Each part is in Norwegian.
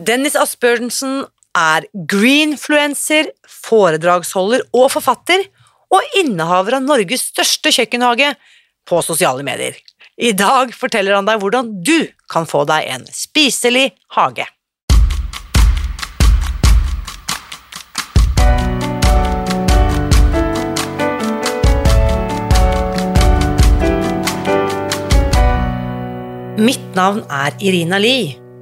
Dennis Asbjørnsen er greenfluencer, foredragsholder og forfatter, og innehaver av Norges største kjøkkenhage på sosiale medier. I dag forteller han deg hvordan du kan få deg en spiselig hage. Mitt navn er Irina Lie.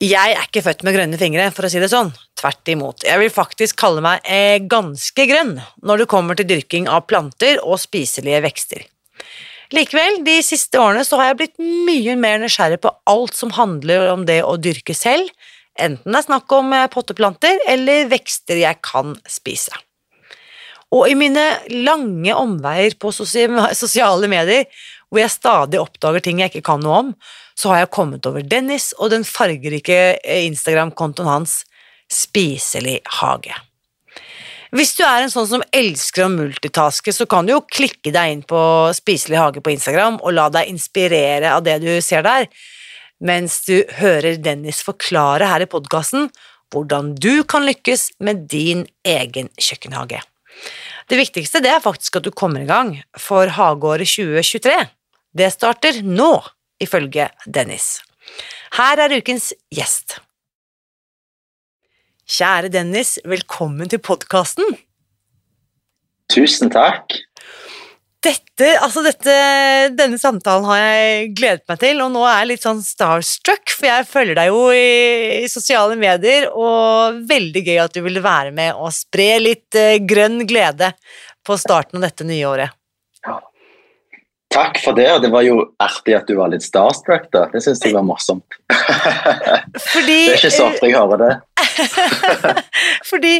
Jeg er ikke født med grønne fingre, for å si det sånn. Tvert imot. Jeg vil faktisk kalle meg eh, ganske grønn når det kommer til dyrking av planter og spiselige vekster. Likevel, de siste årene så har jeg blitt mye mer nysgjerrig på alt som handler om det å dyrke selv, enten det er snakk om eh, potteplanter eller vekster jeg kan spise. Og i mine lange omveier på sosiale medier, hvor jeg stadig oppdager ting jeg ikke kan noe om, så har jeg kommet over Dennis og den fargerike eh, Instagram-kontoen hans Spiselig hage. Hvis du er en sånn som elsker å multitaske, så kan du jo klikke deg inn på Spiselig hage på Instagram og la deg inspirere av det du ser der, mens du hører Dennis forklare her i podkasten hvordan du kan lykkes med din egen kjøkkenhage. Det viktigste det er faktisk at du kommer i gang, for hageåret 2023 det starter nå ifølge Dennis. Her er ukens gjest. Kjære Dennis, velkommen til podkasten. Tusen takk. Dette, altså dette, denne samtalen har jeg gledet meg til, og nå er jeg litt sånn starstruck, for jeg følger deg jo i, i sosiale medier, og veldig gøy at du ville være med og spre litt eh, grønn glede på starten av dette nye året. Takk for det, og det var jo artig at du var litt starstruck. da. Det syns jeg var morsomt. Fordi, det er ikke så ofte jeg hører det. Fordi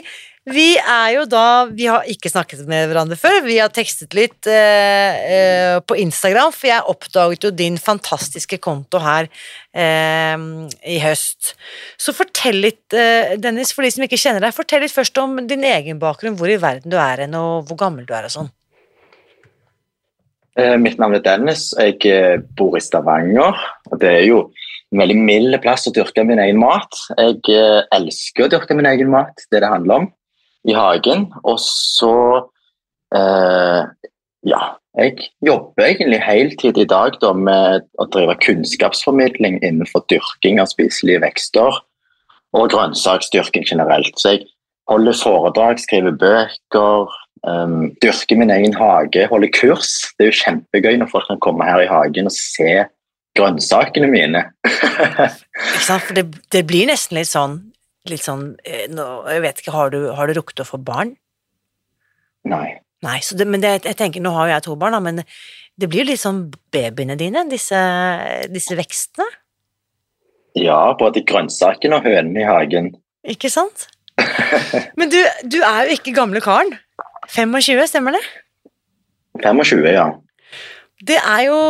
vi er jo da Vi har ikke snakket med hverandre før. Vi har tekstet litt eh, eh, på Instagram, for jeg oppdaget jo din fantastiske konto her eh, i høst. Så fortell litt, eh, Dennis, for de som ikke kjenner deg, fortell litt først om din egen bakgrunn, hvor i verden du er hen, og hvor gammel du er og sånn. Eh, mitt navn er Dennis. Jeg eh, bor i Stavanger. og Det er jo en veldig mild plass å dyrke min egen mat. Jeg eh, elsker å dyrke min egen mat, det det handler om, i hagen. Og så eh, Ja, jeg jobber egentlig heltid i dag da, med å drive kunnskapsformidling innenfor dyrking av spiselige vekster og grønnsaksdyrking generelt. Så jeg holder foredrag, skriver bøker, Um, dyrke min egen hage, holde kurs. Det er jo kjempegøy når folk kan komme her i hagen og se grønnsakene mine. ikke sant, for det, det, blir nesten litt sånn, litt sånn eh, nå, Jeg vet ikke, har du, har du rukket å få barn? Nei. Nei, det, men det, jeg tenker, Nå har jo jeg to barn, da, men det blir litt sånn babyene dine, disse, disse vekstene? Ja, både grønnsakene og hønene i hagen. Ikke sant? Men du, du er jo ikke gamle karen. 25, stemmer det? 25, ja. Det er jo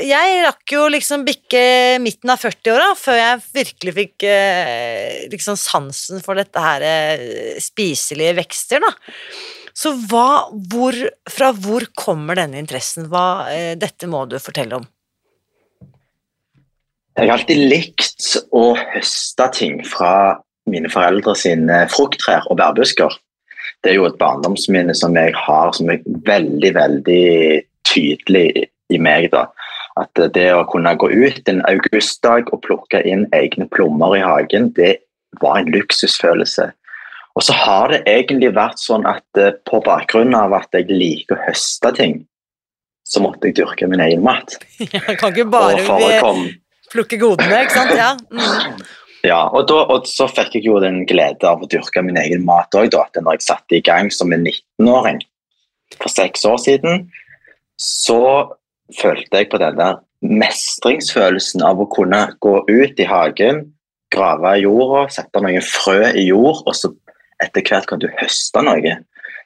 Jeg rakk jo liksom bikke midten av 40-åra før jeg virkelig fikk eh, liksom sansen for dette her eh, spiselige vekster, da. Så hva, hvor, fra hvor kommer denne interessen? Hva, eh, dette må du fortelle om. Jeg har alltid likt å høste ting fra mine foreldre sine frukttrær og bærbusker det er jo et barndomsminne som jeg har som er veldig, veldig tydelig i meg. da. At det å kunne gå ut en augustdag og plukke inn egne plommer i hagen, det var en luksusfølelse. Og så har det egentlig vært sånn at eh, på bakgrunn av at jeg liker å høste ting, så måtte jeg dyrke min egen mat. Jeg kan ikke bare plukke godene, ikke sant? Ja. Mm. Ja, og, da, og så fikk jeg jo den glede av å dyrke min egen mat òg, da. Når jeg satte i gang som en 19-åring for seks år siden, så følte jeg på den der mestringsfølelsen av å kunne gå ut i hagen, grave i jorda, sette noen frø i jord, og så etter hvert kan du høste noe.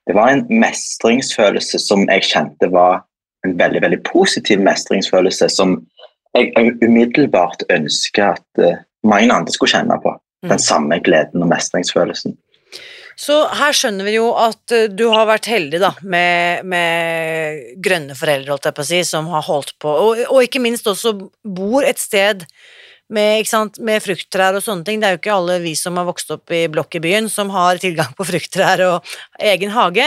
Det var en mestringsfølelse som jeg kjente var en veldig veldig positiv mestringsfølelse, som jeg umiddelbart ønsker at eh, mange andre skulle kjenne på. Mm. Den samme gleden og mestringsfølelsen. Så her skjønner vi jo at eh, du har vært heldig da, med, med grønne foreldre, holdt jeg på å si, som har holdt på, og, og ikke minst også bor et sted med, sant, med frukttrær og sånne ting. Det er jo ikke alle vi som har vokst opp i blokk i byen som har tilgang på frukttrær og egen hage.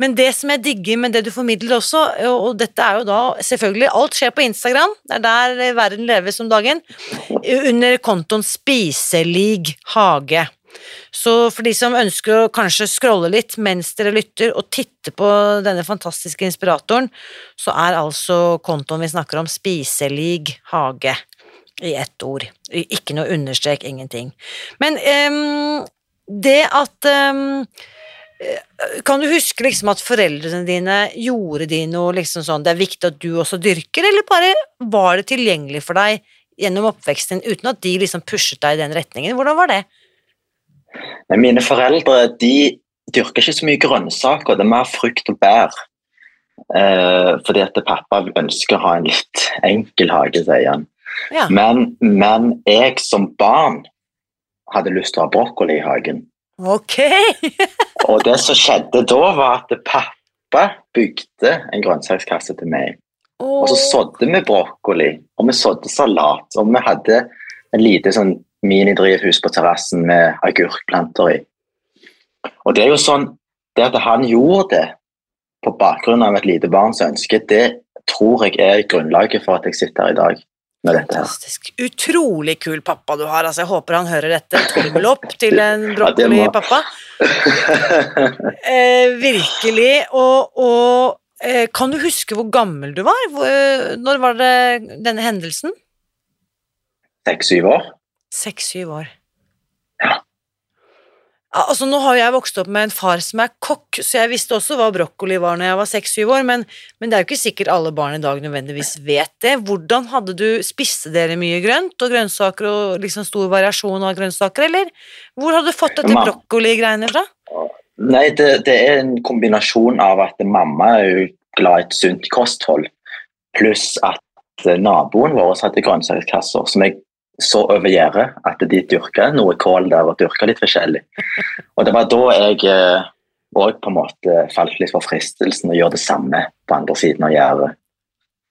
Men det som jeg digger med det du formidler også, og og dette er jo da selvfølgelig Alt skjer på Instagram, det er der verden leves om dagen, under kontoen Spiselig hage. Så for de som ønsker å kanskje scrolle litt mens dere lytter, og titte på denne fantastiske inspiratoren, så er altså kontoen vi snakker om, Spiselig hage. I ett ord. Ikke noe understrek, ingenting. Men um, det at eh, Kan du huske liksom at foreldrene dine gjorde de noe liksom sånn Det er viktig at du også dyrker, eller bare var det tilgjengelig for deg gjennom oppveksten uten at de liksom pushet deg i den retningen? Hvordan var det? Mine foreldre de dyrker ikke så mye grønnsaker, det er mer frukt og bær. Eh, fordi at pappa ønsker å ha en litt enkel hage, sier han. Ja. Men, men jeg som barn hadde lyst til å ha brokkoli i hagen. Ok! Og det som skjedde da, var at pappa bygde en grønnsakskasse til meg. Og så sådde vi brokkoli, og vi sådde salat, og vi hadde en lite sånn minidrivhus på terrassen med agurkplanter i. Og det er jo sånn, det at han gjorde det på bakgrunn av et lite barns ønske, det tror jeg er grunnlaget for at jeg sitter her i dag. Fantastisk. Utrolig kul pappa du har. Altså, jeg håper han hører dette. Tommel opp til en brokkoli-pappa. Eh, virkelig. Og, og eh, kan du huske hvor gammel du var? Eh, når var det denne hendelsen? Seks-syv år. Seks-syv år. Ja. Altså, nå har jeg vokst opp med en far som er kokk, så jeg visste også hva brokkoli var når jeg var seks-syv år, men, men det er jo ikke sikkert alle barn i dag nødvendigvis vet det. Hvordan hadde du Spiste dere mye grønt og grønnsaker og liksom stor variasjon av grønnsaker, eller hvor hadde du fått dette brokkoligreiene brokkoli-greiene fra? Nei, det, det er en kombinasjon av at mamma er jo glad i et sunt kosthold, pluss at eh, naboen vår hadde grønnsakskasser som jeg så over gjerdet at de dyrka noe kål der og dyrka litt forskjellig. Og det var da jeg òg på en måte falt litt for fristelsen å gjøre det samme på andre siden av gjerdet.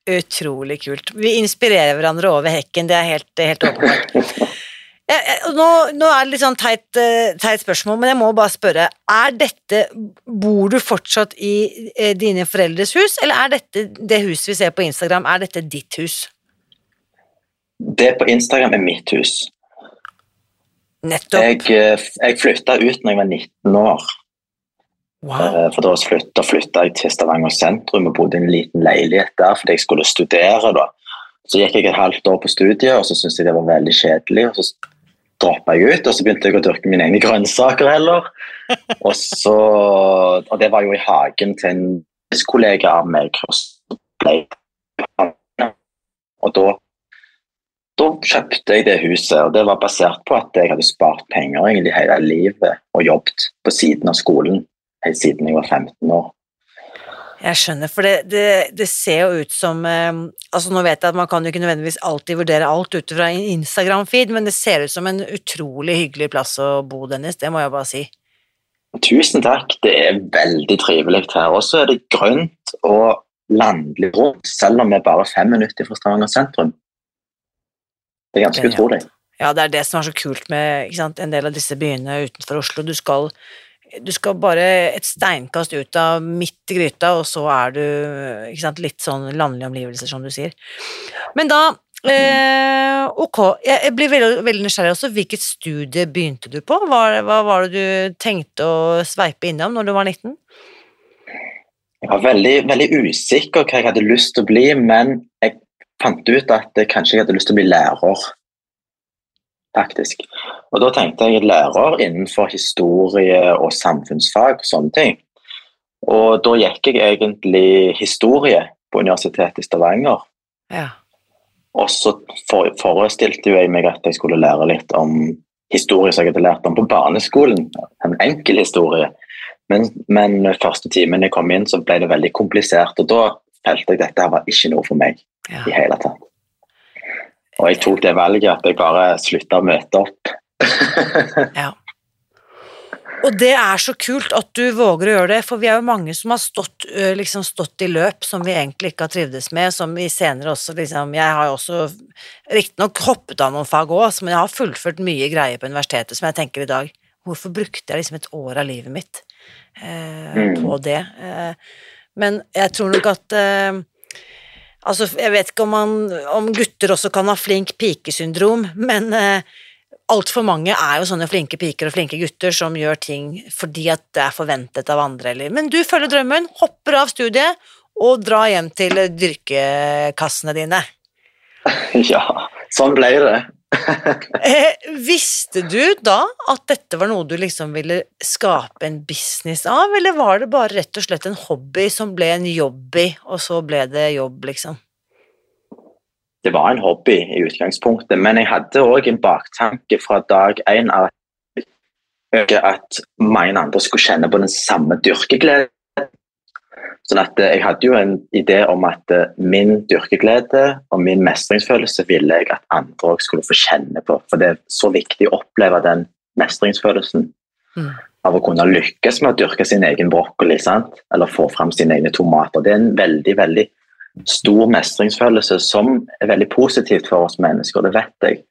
Utrolig kult. Vi inspirerer hverandre over hekken, det er helt, helt åpenbart. Nå, nå er det litt sånn teit, eh, teit spørsmål, men jeg må bare spørre. Er dette Bor du fortsatt i eh, dine foreldres hus, eller er dette det huset vi ser på Instagram, er dette ditt hus? Det på Instagram er mitt hus. Nettopp. Jeg, eh, jeg flytta ut når jeg var 19 år. Wow. Eh, For da flytta, flytta jeg til Stavanger sentrum og bodde i en liten leilighet der fordi jeg skulle studere. da. Så gikk jeg et halvt år på studiet, og så syntes jeg det var veldig kjedelig. og så droppa jeg ut, og så begynte jeg å dyrke mine egne grønnsaker heller. Og, så, og det var jo i hagen til en kollega av meg. Og, så ble, og da, da kjøpte jeg det huset, og det var basert på at jeg hadde spart penger egentlig hele livet og jobbet på siden av skolen helt siden jeg var 15 år. Jeg skjønner, for det, det, det ser jo ut som eh, Altså, nå vet jeg at man kan jo ikke nødvendigvis alltid vurdere alt ut fra Instagram-feed, men det ser ut som en utrolig hyggelig plass å bo, Dennis. Det må jeg bare si. Tusen takk, det er veldig trivelig her. Og så er det grønt og landlig rundt, selv om vi er bare fem minutter fra Stavanger sentrum. Det er ganske utrolig. Ja, det er det som er så kult med sant, en del av disse byene utenfor Oslo. Du skal, du skal bare et steinkast ut av midt i gryta, og så er du sant, litt sånn landlige omgivelser, som du sier. Men da Eh, ok, jeg blir veldig, veldig nysgjerrig også. Hvilket studie begynte du på? Hva, hva var det du tenkte å sveipe innom når du var 19? Jeg var veldig, veldig usikker hva jeg hadde lyst til å bli, men jeg fant ut at jeg kanskje jeg hadde lyst til å bli lærer. Faktisk. Og da tenkte jeg lærer innenfor historie og samfunnsfag og sånne ting. Og da gikk jeg egentlig historie på Universitetet i Stavanger. Ja. Og så for, forestilte jeg meg at jeg skulle lære litt om historie som jeg hadde lært om på barneskolen. En enkel historie. Men, men første timen jeg kom inn, så ble det veldig komplisert. Og da følte jeg dette var ikke noe for meg ja. i hele tatt. Og jeg tok det valget at jeg bare slutta å møte opp. Ja. Og det er så kult at du våger å gjøre det, for vi er jo mange som har stått, liksom stått i løp som vi egentlig ikke har trivdes med, som vi senere også liksom Jeg har jo også riktignok hoppet av noen fag òg, men jeg har fullført mye greier på universitetet som jeg tenker i dag Hvorfor brukte jeg liksom et år av livet mitt eh, på det? Eh, men jeg tror nok at eh, Altså, jeg vet ikke om, man, om gutter også kan ha flink pike-syndrom, men eh, altfor mange er jo sånne flinke piker og flinke gutter som gjør ting fordi at det er forventet av andre, eller Men du følger drømmen, hopper av studiet og drar hjem til dyrkekassene dine. ja, sånn ble det. Eh, visste du da at dette var noe du liksom ville skape en business av, eller var det bare rett og slett en hobby som ble en jobby, og så ble det jobb, liksom? Det var en hobby i utgangspunktet, men jeg hadde òg en baktanke fra dag én at mange andre skulle kjenne på den samme dyrkegleden. Sånn at eh, Jeg hadde jo en idé om at eh, min dyrkeglede og min mestringsfølelse ville jeg at andre òg skulle få kjenne på. For det er så viktig å oppleve den mestringsfølelsen Mm. av å kunne lykkes med å dyrke sin egen brokkoli, sant? eller få fram sine egne tomater. Det er en veldig, veldig stor mestringsfølelse som er veldig positivt for oss mennesker, det vet jeg.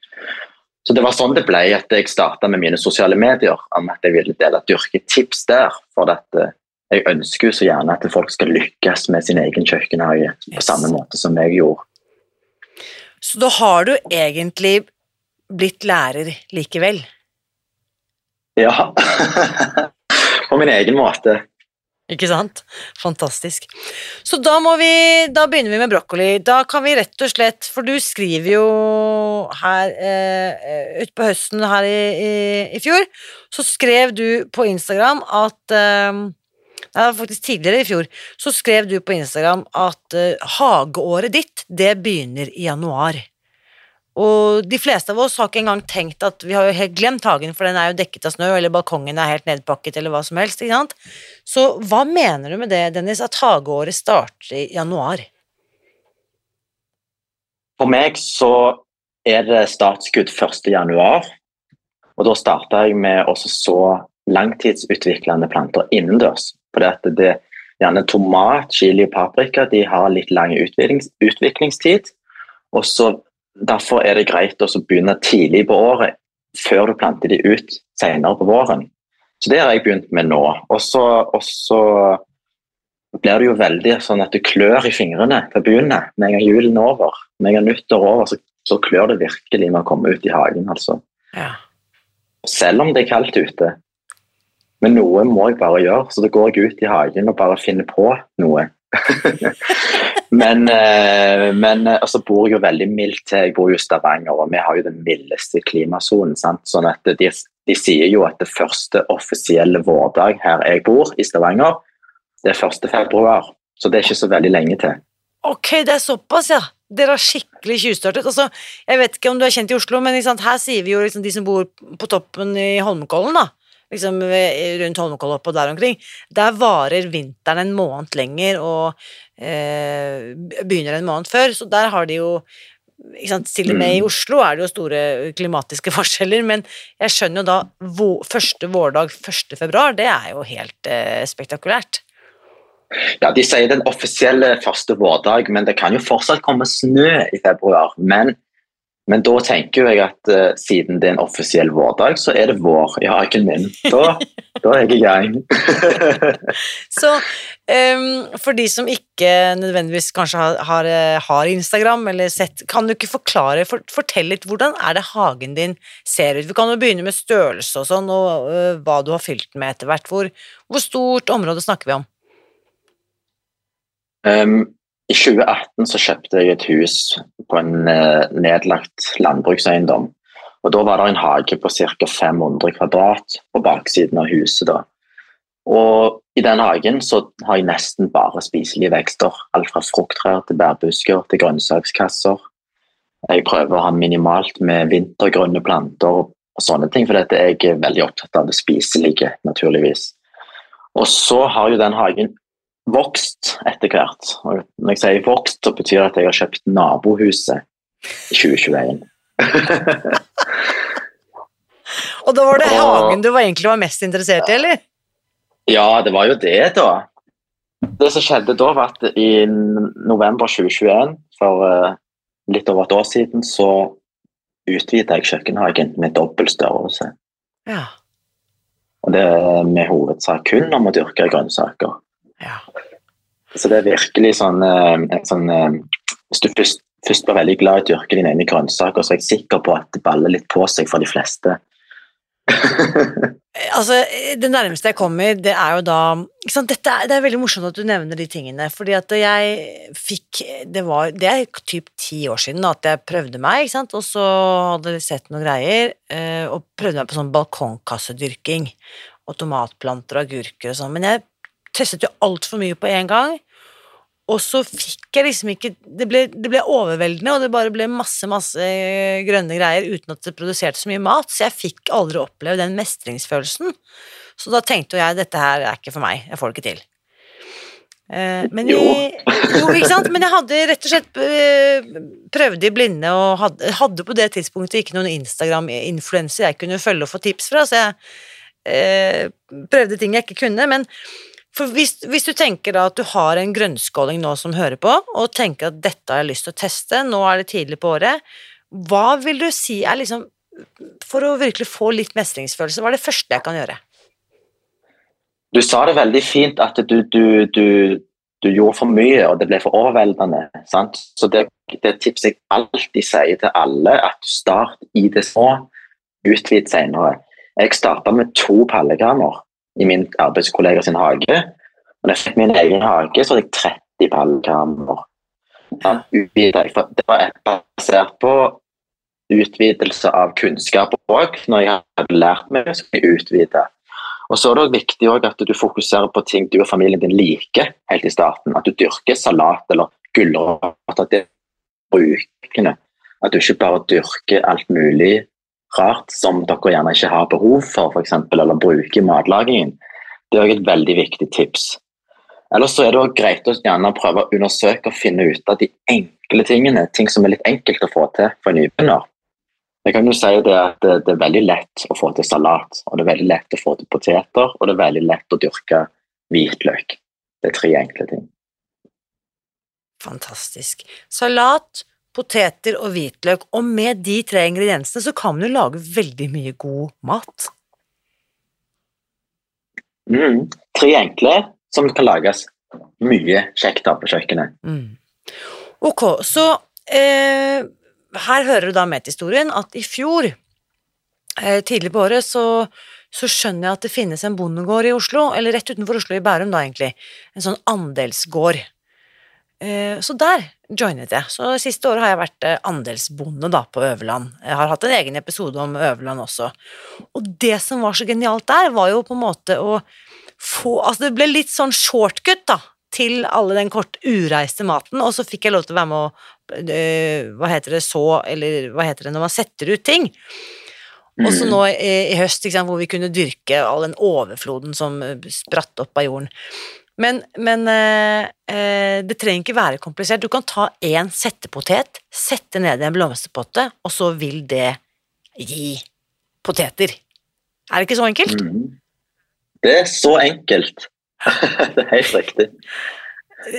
Så det var sånn det ble at jeg starta med mine sosiale medier, om at jeg ville dele dyrketips der. For at eh, jeg ønsker jo så gjerne at folk skal lykkes med sin egen kjøkkenhage på Yes. samme måte som jeg gjorde. Så da har du egentlig blitt lærer likevel? Ja. på min egen måte. Ikke sant? Fantastisk. Så da må vi Da begynner vi med brokkoli. Da kan vi rett og slett For du skriver jo her eh, utpå høsten her i, i, i fjor, så skrev du på Instagram at eh, Faktisk tidligere i fjor. Så skrev du på Instagram at uh, hageåret ditt, det begynner i januar. Og de fleste av oss har ikke engang tenkt at vi har jo helt glemt hagen, for den er jo dekket av snø, eller balkongen er helt nedpakket, eller hva som helst. ikke sant? Så hva mener du med det, Dennis, at hageåret starter i januar? For meg så er det startskudd 1. januar, og da starta jeg med å så langtidsutviklende planter innendørs. For det, det gjerne tomat, chili og paprika de har litt lang utviklings, utviklingstid. og så Derfor er det greit å begynne tidlig på året, før du planter de ut senere på våren. Så det har jeg begynt med nå. Og så, og så blir det jo veldig sånn at du klør i fingrene til å begynne. Med en gang julen er over, med en gang nyttår er over, så, så klør det virkelig med å komme ut i hagen. altså. Ja. Selv om det er kaldt ute. Men noe må jeg bare gjøre, så da går jeg ut i hagen og bare finner på noe. men eh, men eh, altså bor jeg jo veldig mildt til. Jeg bor jo i Stavanger, og vi har jo den mildeste klimasonen. sant? Sånn at de, de sier jo at det første offisielle vårdag her jeg bor, i Stavanger, det er 1. februar. Så det er ikke så veldig lenge til. Ok, det er såpass, ja. Dere har skikkelig tjuvstartet. Altså, jeg vet ikke om du er kjent i Oslo, men sant, her sier vi jo liksom de som bor på toppen i Holmenkollen, da. Liksom ved- rundt Holmenkollen og der omkring. Der varer vinteren en måned lenger og eh, begynner en måned før, så der har de jo ikke sant, Til og med i Mm. Oslo er det jo store klimatiske forskjeller, men jeg skjønner jo da første vårdag 1. februar, det er jo helt eh, spektakulært. Ja, De sier den offisielle første vårdag, men det kan jo fortsatt komme snø i februar. Men, men da tenker jeg at uh, siden det er en offisiell vårdag, så er det vår Ja, ikke min. Da, da er jeg i gang. Så Um, for de som ikke nødvendigvis kanskje har, har, eh, har, Instagram eller sett, kan du ikke forklare, for, fortell litt, hvordan er det hagen din ser ut? Vi kan jo begynne med størrelse og sånn, og uh, hva du har fylt den med etter hvert. Hvor, hvor, stort område snakker vi om? Um, I 2018 så kjøpte jeg et hus på en uh, nedlagt landbrukseiendom. Og Da var det en hage på ca. 500 kvadrat på baksiden av huset. da. Og i den hagen så har jeg nesten bare spiselige vekster. Alt fra frukttrær til bærbusker til grønnsakskasser. Jeg prøver å ha minimalt med vintergrønne planter og sånne ting, for dette er jeg veldig opptatt av det spiselige, naturligvis. Og så har jo den hagen vokst etter hvert. Og når jeg sier vokst, så betyr det at jeg har kjøpt nabohuset i 2021. og da var det hagen du var egentlig var mest interessert i, eller? Ja, det var jo det, da. Det som skjedde da, var at i november 2021, for uh, litt over et år siden, så utvida jeg kjøkkenhagen med dobbel størrelse. Ja. Og det er med hovedsak kun om å dyrke grønnsaker. Ja. Så det er virkelig sånn, uh, sånn uh, Hvis du først, først var veldig glad i å dyrke dine egne grønnsaker, så er jeg sikker på at det baller litt på seg for de fleste. altså, Det nærmeste jeg kommer, det er jo da Dette er, Det er veldig morsomt at du nevner de tingene, fordi at jeg fikk Det, var, det er typ ti år siden da, at jeg prøvde meg, ikke sant? og så hadde jeg sett noen greier, eh, og prøvde meg på sånn balkongkassedyrking. Og tomatplanter og agurker og sånn. Men jeg testet jo altfor mye på en gang. Og så fikk jeg liksom ikke det ble, det ble, overveldende, og det bare ble masse, masse grønne greier uten at det produserte så mye mat, så jeg fikk aldri oppleve den mestringsfølelsen. Så da tenkte jeg dette her er ikke for meg, jeg får det ikke til. Eh, men jeg, jo, ikke sant? Men jeg hadde rett og slett eh, prøvd i blinde og hadde, hadde, på det tidspunktet ikke noen Instagram-influenser jeg kunne følge og få tips fra, så jeg eh, prøvde ting jeg ikke kunne. Men for hvis, hvis, du tenker da at du har en grønnskåling nå som hører på, og tenker at dette har jeg lyst til å teste, nå er det tidlig på året, hva vil du si er liksom For å virkelig få litt mestringsfølelse, hva er det første jeg kan gjøre? Du sa det veldig fint at du, du, du, du gjorde for mye, og det ble for overveldende. Sant? Så det, det tipset jeg alltid sier til alle, at start i det små, utvid senere. Jeg starta med to pallegraner i min arbeidskollega sin hage. Og da jeg fikk min egen hage, så hadde jeg 30 pallkammer. Det var basert på utvidelse av kunnskap òg. Når jeg hadde lært meg så jeg utvide. Og så er det viktig at du fokuserer på ting du og familien din liker helt i starten. At du dyrker salat eller gulrot. At det er brukende. At du ikke bare dyrker alt mulig rart som dere gjerne ikke har behov for, eksempel, eller bruker i matlagingen. Det er også et veldig viktig tips. Ellers så er det også greit å gjerne prøve å undersøke og finne ut av de enkle tingene, ting som er litt enkelt å få til for nybegynner. Jeg kan jo si det at det, er veldig lett å få til salat, og det er veldig lett å få til poteter, og det er veldig lett å dyrke hvitløk. Det er tre enkle ting. Fantastisk. Salat, poteter og hvitløk, og med de tre ingrediensene så kan man jo lage veldig mye god mat. Mm, tre enkle som kan lages mye kjekt av på kjøkkenet. Mm. Ok, så eh, her hører du da med til historien at i fjor, eh, tidlig på året, så, så, skjønner jeg at det finnes en bondegård i Oslo, eller rett utenfor Oslo, i Bærum da egentlig, en sånn andelsgård. Eh, så der joinet jeg. Så siste året har jeg vært eh, andelsbonde da på Øverland. Jeg har hatt en egen episode om Øverland også. Og det som var så genialt der, var jo på en måte å få Altså det ble litt sånn shortcut, da, til alle den kort ureiste maten, og så fikk jeg lov til å være med å øh, Hva heter det, så, eller hva heter det når man setter ut ting. Og så nå i høst, sant, hvor vi kunne dyrke all den overfloden som spratt opp av jorden. Men, men eh, eh, det trenger ikke være komplisert. Du kan ta én settepotet, sette ned i en blomsterpotte, og så vil det gi poteter. Er det ikke så enkelt? Mm. Det er så enkelt. det er helt riktig.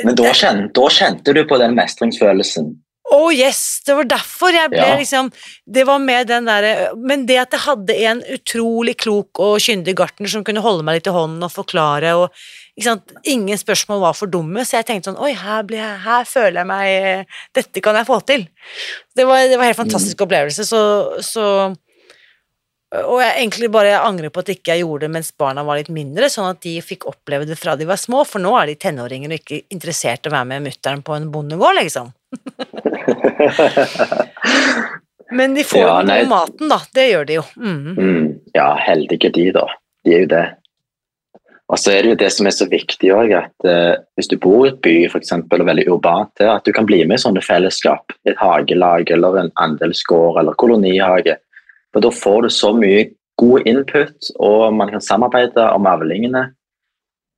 Men da kjente, da kjente, du på den mestringsfølelsen. Oh yes, det var derfor jeg ble Ja. liksom Det var med den derre Men det at jeg hadde en utrolig klok og kyndig gartner som kunne holde meg litt i hånden og forklare og? Ingen spørsmål var for dumme, så jeg tenkte sånn Oi, her, blir jeg, her føler jeg meg eh, Dette kan jeg få til. Det var, det var en helt fantastisk opplevelse, så, så og jeg egentlig bare angrer på at ikke jeg gjorde det mens barna var litt mindre, sånn at de fikk oppleve det fra de var små, for nå er de tenåringer og ikke interessert i å være med mutter'n på en bondegård, liksom. Men de får Ja, nei. gode maten, da. Det gjør de jo. Mm. Mm, ja, heldige de, da. De er jo det. Og så er det jo det som er så viktig òg, at eh, hvis du bor i et by for eksempel, og veldig urbant, at du kan bli med i sånne fellesskap. Et hagelag eller en andelsgård eller kolonihage. For da får du så mye god input, og man kan samarbeide om avlingene.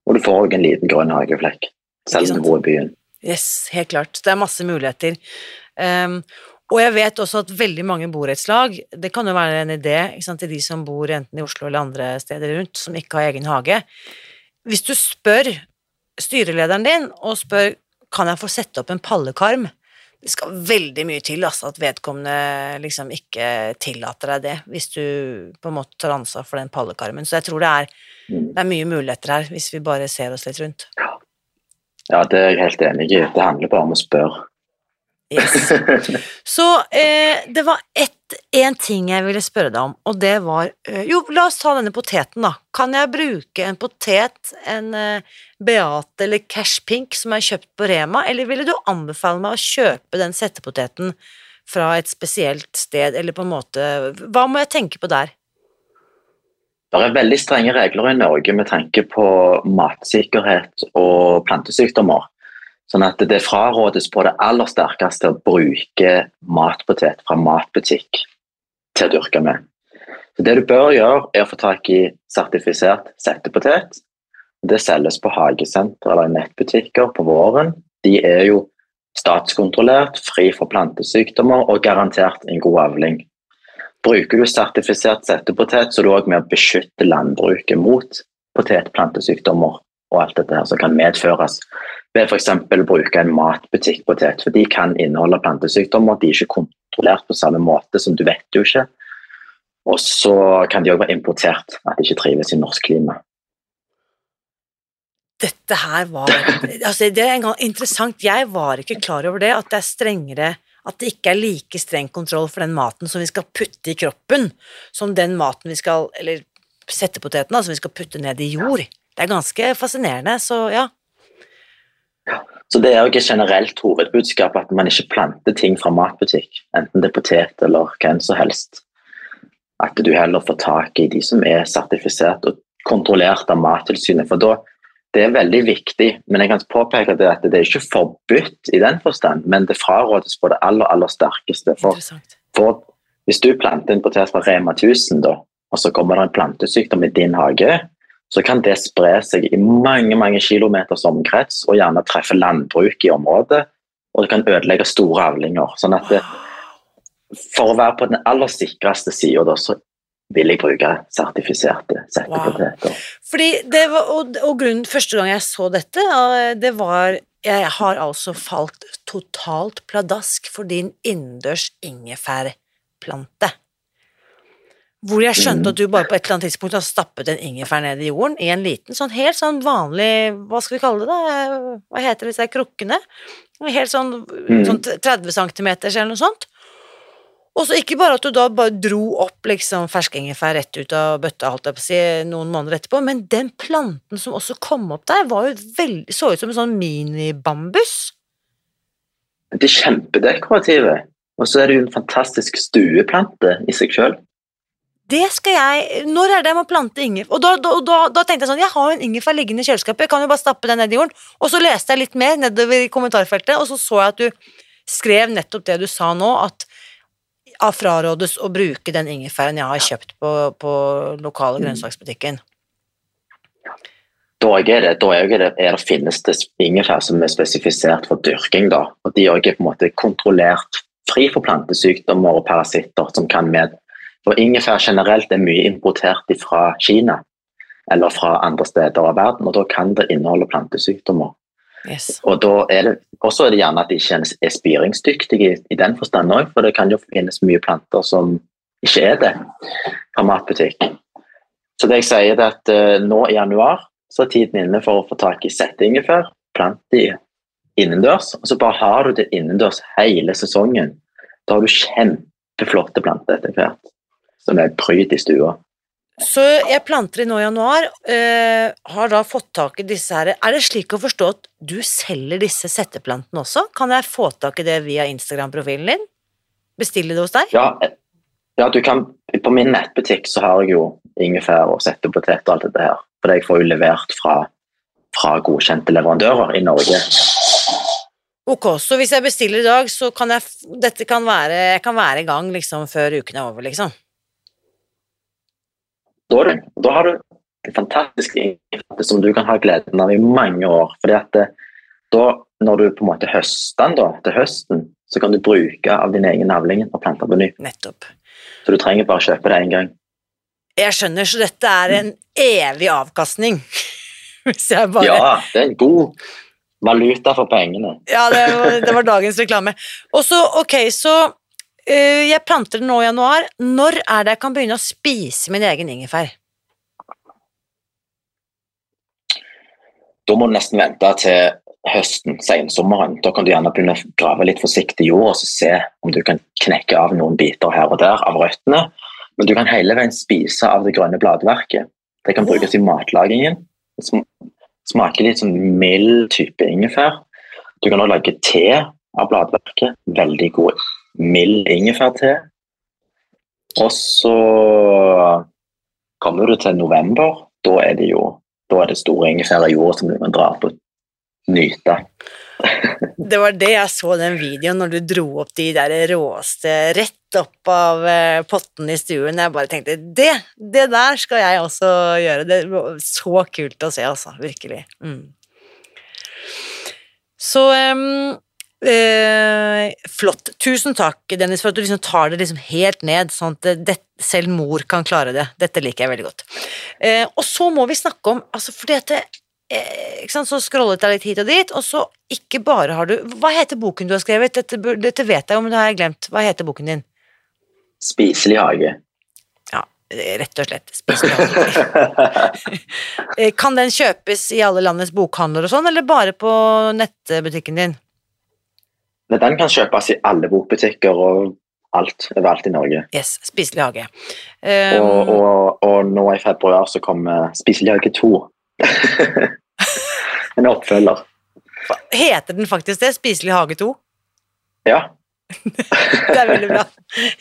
Og du får òg en liten grønn hageflekk, selv om du bor i byen. Yes, helt klart. Det er masse muligheter. Ehm, og jeg vet også at veldig mange borettslag, det kan jo være en idé sant, til de som bor enten i Oslo eller andre steder rundt, som ikke har egen hage. Hvis du spør styrelederen din og spør kan jeg få sette opp en pallekarm, det skal veldig mye til altså, at vedkommende liksom ikke tillater deg det, hvis du på en måte tar ansvar for den pallekarmen. Så jeg tror det er, det er mye muligheter her, hvis vi bare ser oss litt rundt. Ja, det er jeg helt enig i. Det handler bare om å spørre. Yes. Så eh, det var én en ting jeg ville spørre deg om, og det var eh, Jo, la oss ta denne poteten, da. Kan jeg bruke en potet, en eh, Beate eller Cash Pink som er kjøpt på Rema, eller ville du anbefale meg å kjøpe den settepoteten fra et spesielt sted, eller på en måte Hva må jeg tenke på der? Det er veldig strenge regler i Norge med tanke på matsikkerhet og plantesykdommer. Sånn at det frarådes på det aller sterkeste å bruke matpotet fra matbutikk til å dyrke med. Så det du bør gjøre, er å få tak i sertifisert settepotet. Det selges på hagesenter eller i nettbutikker på våren. De er jo statskontrollert, fri for plantesykdommer og garantert en god avling. Bruker du sertifisert settepotet, så er du også med å beskytte landbruket mot potetplantesykdommer og alt dette her som kan medføres ved f.eks. å bruke en matbutikkpotet. For de kan inneholde plantesykdommer, de er ikke kontrollert på samme måte som du vet jo ikke. Og så kan de òg være importert, at de ikke trives i norsk klima. Dette her var altså Det er en gang interessant. Jeg var ikke klar over det, at det er strengere At det ikke er like streng kontroll for den maten som vi skal putte i kroppen, som den maten vi skal Eller settepoteten, som vi skal putte ned i jord. Det er ganske fascinerende, så ja. Så det er jo ikke generelt hovedbudskap at man ikke planter ting fra matbutikk, enten det er potet eller hvem som helst. At du heller får tak i de som er sertifisert og kontrollert av Mattilsynet. For da, det er veldig viktig, men jeg kan påpeke det at det er ikke forbudt i den forstand, men det frarådes på det aller, aller sterkeste. For, for hvis du planter en potet fra Rema 1000, da, og så kommer det en plantesykdom i din hage, så kan det spre seg i mange mange kilometers omkrets og gjerne treffe landbruk i området. Og det kan ødelegge store avlinger. sånn at det, For å være på den aller sikreste sida, så vil jeg bruke sertifiserte det var, og, og grunnen første gang jeg så dette, eh, det var Jeg har altså falt totalt pladask for din innendørs ingefærplante. Hvor jeg skjønte at du bare på et eller annet tidspunkt har stappet en ingefær ned i jorden i en liten, sånn helt sånn vanlig Hva skal vi kalle det? da? Hva heter disse krukkene? Helt sånn, sånn 30 cm eller noe sånt. Og så ikke bare at du da bare dro opp liksom fersk ingefær rett ut av bøtta, holdt jeg på å si, noen måneder etterpå, men den planten som også kom opp der, var jo veldig, så ut som en sånn minibambus. Det er kjempedekorative. Og så er det jo en fantastisk stueplante i seg sjøl. Det skal jeg Når er det jeg må plante ingefær? Og da, da, da, da tenkte jeg sånn, jeg har jo en ingefær liggende i kjøleskapet, jeg kan jo bare stappe den ned i jorden. Og så leste jeg litt mer nedover i kommentarfeltet, og så så jeg at du skrev nettopp det du sa nå, at av frarådes å bruke den ingefæren jeg har kjøpt på, på lokale grønnsaksbutikken. Da er det, da er det, er det finnes det ingefær som er spesifisert for dyrking. da, og De er på en måte kontrollert fri for plantesykdommer og parasitter som kan med. For Ingefær generelt er mye importert fra Kina eller fra andre steder av verden, og da kan det inneholde plantesykdommer. Yes. Og da er det også er det gjerne at de ikke er spiringsdyktige i, i den forstand òg, for det kan jo finnes mye planter som ikke er det fra matbutikk. Så det jeg sier er at uh, nå i januar så er tiden inne for å få tak i setteingefær, plant de innendørs, og så bare har du det innendørs hele sesongen. Da har du kjempeflotte planter etter hvert, som er pryd i stua. Så jeg planter i nå i januar, eh, har da fått tak i disse her Er det slik å forstå at du selger disse setteplantene også? Kan jeg få tak i det via Instagram-profilen din? Bestille det hos deg? Ja, ja, du kan, på min nettbutikk så har jeg jo ingefær og settepotet og alt dette her. For jeg får jo levert fra, fra godkjente leverandører i Norge. Ok, så hvis jeg bestiller i dag, så kan jeg Dette kan være Jeg kan være i gang liksom før uken er over, liksom. Da, du, da har du en fantastisk ingefær som du kan ha gleden av i mange år. fordi at det, da, når du på en måte høster den da, til høsten, så kan du bruke av din egen avling og plante på ny. Nettopp. Så du trenger bare kjøpe det én gang. Jeg skjønner, så dette er en evig avkastning. Hvis jeg bare Ja, det er en god valuta for pengene. Ja, det var, det var dagens reklame. Og så, ok, så eh, jeg planter den nå i januar. Når er det jeg kan begynne å spise min egen ingefær? Da må du nesten vente til høsten, sensommeren. Da kan du gjerne begynne å grave litt forsiktig i jorda og se om du kan knekke av noen biter her og der av røttene. Men du kan hele veien spise av det grønne bladverket. Det kan brukes i matlagingen. Smaker litt sånn mild type ingefær. Du kan også lage te av bladverket. Veldig god mild ingefærte. Og så kommer du til november. Da er det jo da er det store ingefær i jorda som du kan dra på nyte. Det var det jeg så den videoen når du dro opp de der råeste rett opp av eh, potten i stuen. Jeg bare tenkte det, det der skal jeg også gjøre. Det var så kult å se, altså. Virkelig. Mm. Så em, eh, flott. Tusen takk, Dennis, for at du liksom tar det liksom helt ned, sånn at det, selv mor kan klare det. Dette liker jeg veldig godt. Eh, og så må vi snakke om altså fordi at det, eh, ikke sant, Så scrollet jeg litt hit og dit, og så ikke bare har du Hva heter boken du har skrevet? Dette, dette vet jeg jo, men det har jeg glemt. Hva heter boken din? Spiselig hage. Ja, eh, rett og slett. Spiselig. hage. Kan den kjøpes i alle landets bokhandler og sånn, eller bare på nettbutikken din? Men Den kan kjøpes i alle bokbutikker og alt overalt i Norge. Yes, Spiselig hage. Um, Og, og, og nå i februar så kommer Spiselig hage 2. en oppfølger. Heter den faktisk det? Spiselig hage 2? Ja. Det er veldig bra.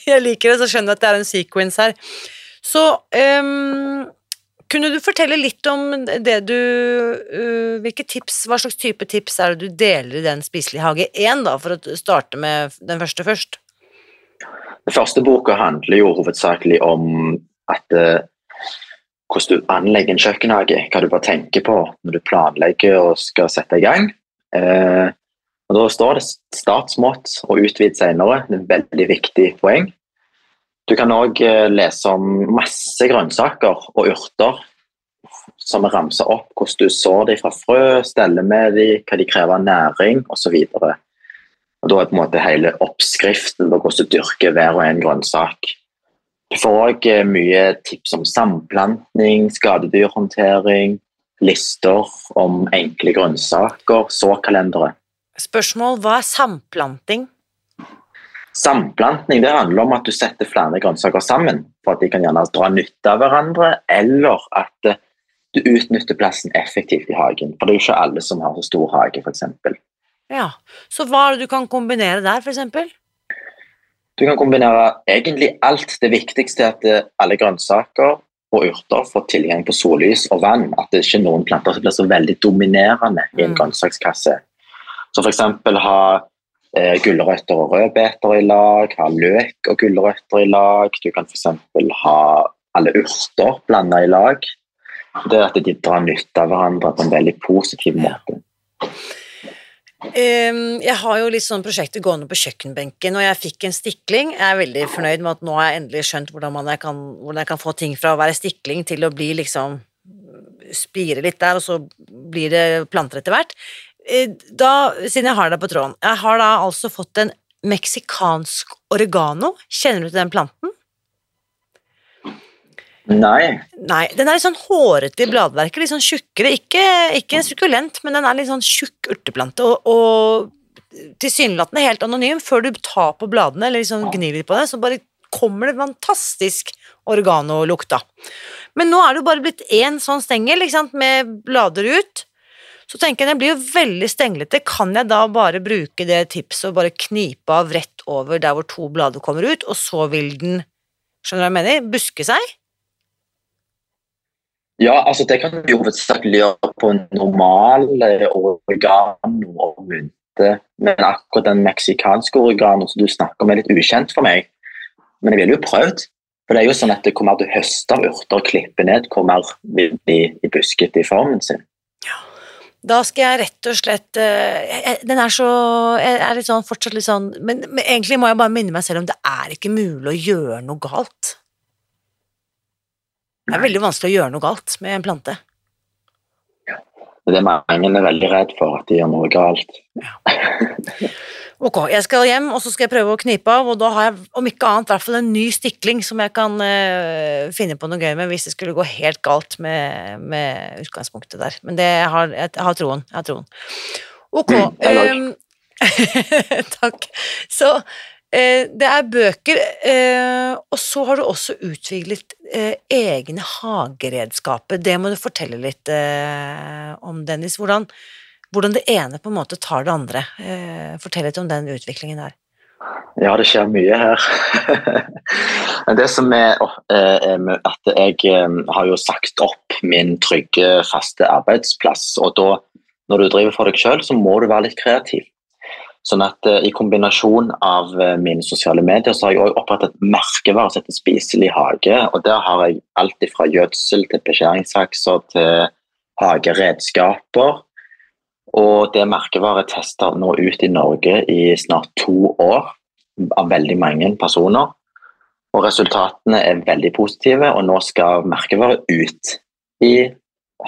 Jeg liker det, så skjønner jeg at det er en sequence her. Så ehm, kunne du fortelle litt om det du uh, Hvilke tips, hva slags type tips er det du deler i den spiselige hage 1, da, for å starte med den første først? Den første boka handler jo hovedsakelig om at uh, hvordan du anlegger en kjøkkenhage, hva du bør tenke på når du planlegger og skal sette i gang. Uh, og Da står det start smått og utvid senere. Det er et veldig viktig poeng. Du kan òg lese om masse grønnsaker og urter som er ramsa opp, hvordan du sår dem fra frø, steller med dem, hva de krever av næring osv. Og Da er på en måte hele oppskriften på hvordan du dyrker hver og en grønnsak. Du får òg mye tips om samplanting, skadedyrhåndtering, lister om enkle grønnsaker, såkalendere. Spørsmål hva er samplanting? Samplanting det handler om at du setter flere grønnsaker sammen for at de kan gjerne dra nytte av hverandre, eller at eh, du utnytter plassen effektivt i hagen. For det er jo ikke alle som har så stor hage, f.eks. Ja, så hva er det du kan kombinere der, for eksempel? Du kan kombinere egentlig alt. Det viktigste er at eh, alle grønnsaker og urter får tilgang på sollys og vann. At det ikke er noen planter som blir så veldig dominerende i en Mm. grønnsakskasse. Så f.eks. ha eh, gulrøtter og rødbeter i lag, ha løk og gulrøtter i lag. Du kan f.eks. ha alle urter blanda i lag. Det er at de drar nytte av hverandre på en veldig positiv måte. Um, jeg har jo litt sånn prosjekter gående på kjøkkenbenken, og jeg fikk en stikling. Jeg er veldig fornøyd med at nå har jeg endelig skjønt hvordan, man jeg kan, hvordan jeg kan få ting fra å være stikling til å bli liksom spire litt der, og så blir det planter etter hvert. Eh, da, siden jeg har deg på tråden Jeg har da altså fått en meksikansk oregano. Kjenner du til den planten? Nei. Nei, den er litt sånn hårete i bladverket, litt sånn tjukkere. Ikke, ikke sukkulent, men den er litt sånn tjukk urteplante, og, og tilsynelatende helt anonym. Før du tar på bladene eller liksom gnir litt på det, så bare kommer det fantastisk oregano-lukta. Men nå er det jo bare blitt én sånn stengel, ikke sant, med blader ut. Så tenker jeg den blir jo veldig stenglete. Kan jeg da bare bruke det tipset og bare knipe av rett over der hvor to blader kommer ut, og så vil den, skjønner du hva jeg mener, buske seg? Ja, altså det kan du hovedsakelig gjøre på normale normal eh, oregano og mynte. Men akkurat den meksikanske organen som du snakker om, er litt ukjent for meg. Men jeg ville jo prøvd. For det er jo sånn at hvor mer du høster urter og klipper ned, hvor mer vil de i busket i formen sin. Da skal jeg rett og slett jeg, Den er så Jeg er litt sånn, fortsatt litt sånn men, men, egentlig må jeg bare minne meg selv om det er ikke mulig å gjøre noe galt. Det er veldig vanskelig å gjøre noe galt med en plante. Ja. Det er mange er veldig redd for, at de gjør noe galt. Ja. Ok, jeg skal hjem, og så skal jeg prøve å knipe av, og da har jeg om ikke annet i hvert fall en ny stikling som jeg kan uh, finne på noe gøy med hvis det skulle gå helt galt med, med utgangspunktet der. Men det har jeg har troen. Jeg har troen. Ok. Mm, um, takk. Så uh, det er bøker, uh, og så har du også utviklet egne hageredskaper. Det må du fortelle litt om, Dennis. Hvordan hvordan det ene på en måte tar det andre. Eh, fortell litt om den utviklingen der. Ja, det skjer mye her. det som er, eh, er at jeg eh, har jo sagt opp min trygge, faste arbeidsplass. Og da, når du driver for deg sjøl, så må du være litt kreativ. Sånn at I kombinasjon av mine sosiale medier så har jeg også opprettet merkevarer som heter Spiselig hage. og Der har jeg alt fra gjødsel til beskjæringssakser til hageredskaper og det merkevaret tester nå ut i Norge i snart to år av veldig mange personer. Og resultatene er veldig positive, og nå skal merkevaret ut i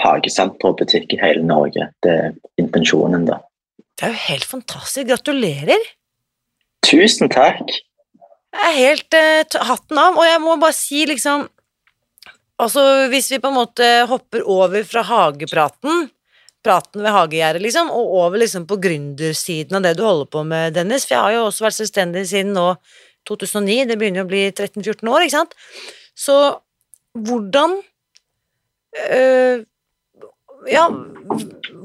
hagesenter og butikk i hele Norge. Det er intensjonen, da. Det er jo helt fantastisk. Gratulerer! Tusen takk! Jeg er helt uh, hatten av, og jeg må bare si liksom Altså, hvis vi på en måte hopper over fra hagepraten praten ved hagegjerdet, liksom, og over liksom på gründersiden av det du holder på med, Dennis. For jeg har jo også vært selvstendig siden nå 2009, det begynner jo å bli 13-14 år, ikke sant. Så hvordan øh, Ja,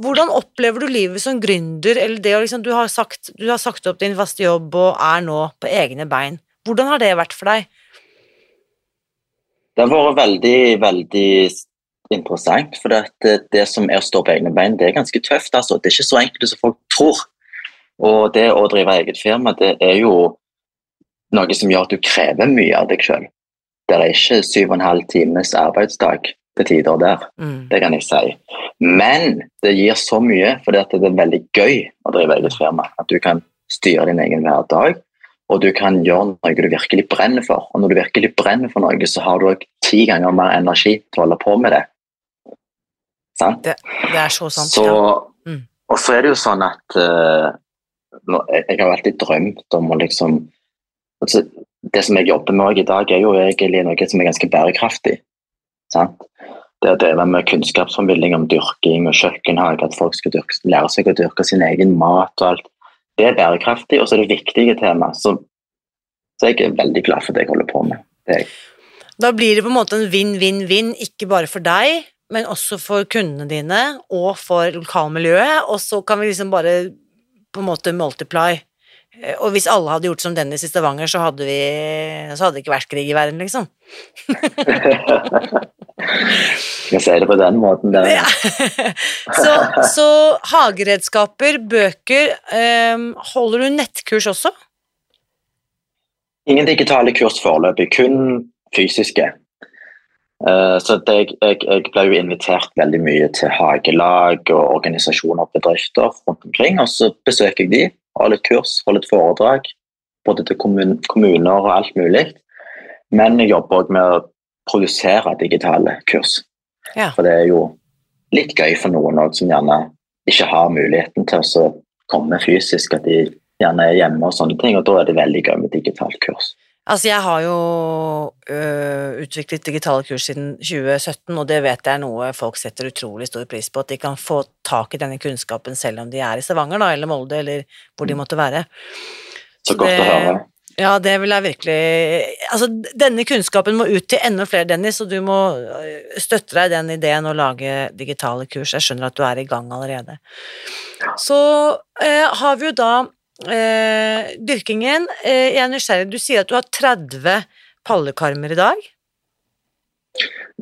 hvordan opplever du livet som gründer, eller det å liksom du har, sagt, du har sagt opp din faste jobb og er nå på egne bein. Hvordan har det vært for deg? Det har vært veldig, veldig interessant. For det, det, som er å stå på egne bein, det er ganske tøft. altså. Det er ikke så enkelt som folk tror. Og det å drive eget firma, det er jo noe som gjør at du krever mye av deg sjøl. Det er ikke syv og en halv times arbeidsdag til tider der, mm. det kan jeg si. Men det gir så mye, for det er veldig gøy å drive eget firma. At du kan styre din egen hverdag, og du kan gjøre noe du virkelig brenner for. Og når du virkelig brenner for noe, så har du òg ti ganger mer energi til å holde på med det. Det, det, er så sant. Så, ja. mm. Og så er det jo sånn at uh, jeg, har alltid drømt om å liksom altså, Det som jeg jobber med i dag, er jo egentlig noe som er ganske bærekraftig. Sant? Det å drive med kunnskapsformidling om dyrking og kjøkkenhage, at folk skal dyrke, lære seg å dyrke sin egen mat og alt. Det er bærekraftig, og så er det viktige tema. Så, så jeg er veldig glad for det jeg holder på med. Da blir det på en måte en vinn-vinn-vinn, ikke bare for deg, men også for kundene dine og for lokalmiljøet, og så kan vi liksom bare på en måte multiply. Eh, og hvis alle hadde gjort som Dennis i Stavanger, så hadde, vi, så hadde det ikke vært krig i verden, liksom. Skal se det på den måten, det. Ja. så, så, hageredskaper, bøker um, Holder du nettkurs også? Ingen digitale kurs foreløpig, kun fysiske. Eh, så jeg, jeg, jeg, ble jo invitert veldig mye til hagelag og organisasjoner og bedrifter rundt omkring. Og så besøker jeg de, har litt kurs, har litt foredrag. Både til kommuner og alt mulig. Men jeg jobber òg med å produsere digitale kurs. Ja. For det er jo litt gøy for noen òg som gjerne ikke har muligheten til å komme fysisk, at de gjerne er hjemme og sånne ting, og da er det veldig gøy med digitalt kurs. Altså, jeg har jo øh, utviklet digitale kurs siden 2017, og det vet jeg er noe folk setter utrolig stor pris på, at de kan få tak i denne kunnskapen selv om de er i Stavanger, da, eller Molde, eller hvor de mm. måtte være. Så, Så godt det, å høre. Ja, det vil jeg virkelig Altså, denne kunnskapen må ut til enda flere, Dennis, og du må øh, støtte deg i den ideen å lage digitale kurs. Jeg skjønner at du er i gang allerede. Så eh, har vi jo da eh, dyrkingen. Eh, jeg er nysgjerrig, du sier at du har 30 pallekarmer i dag?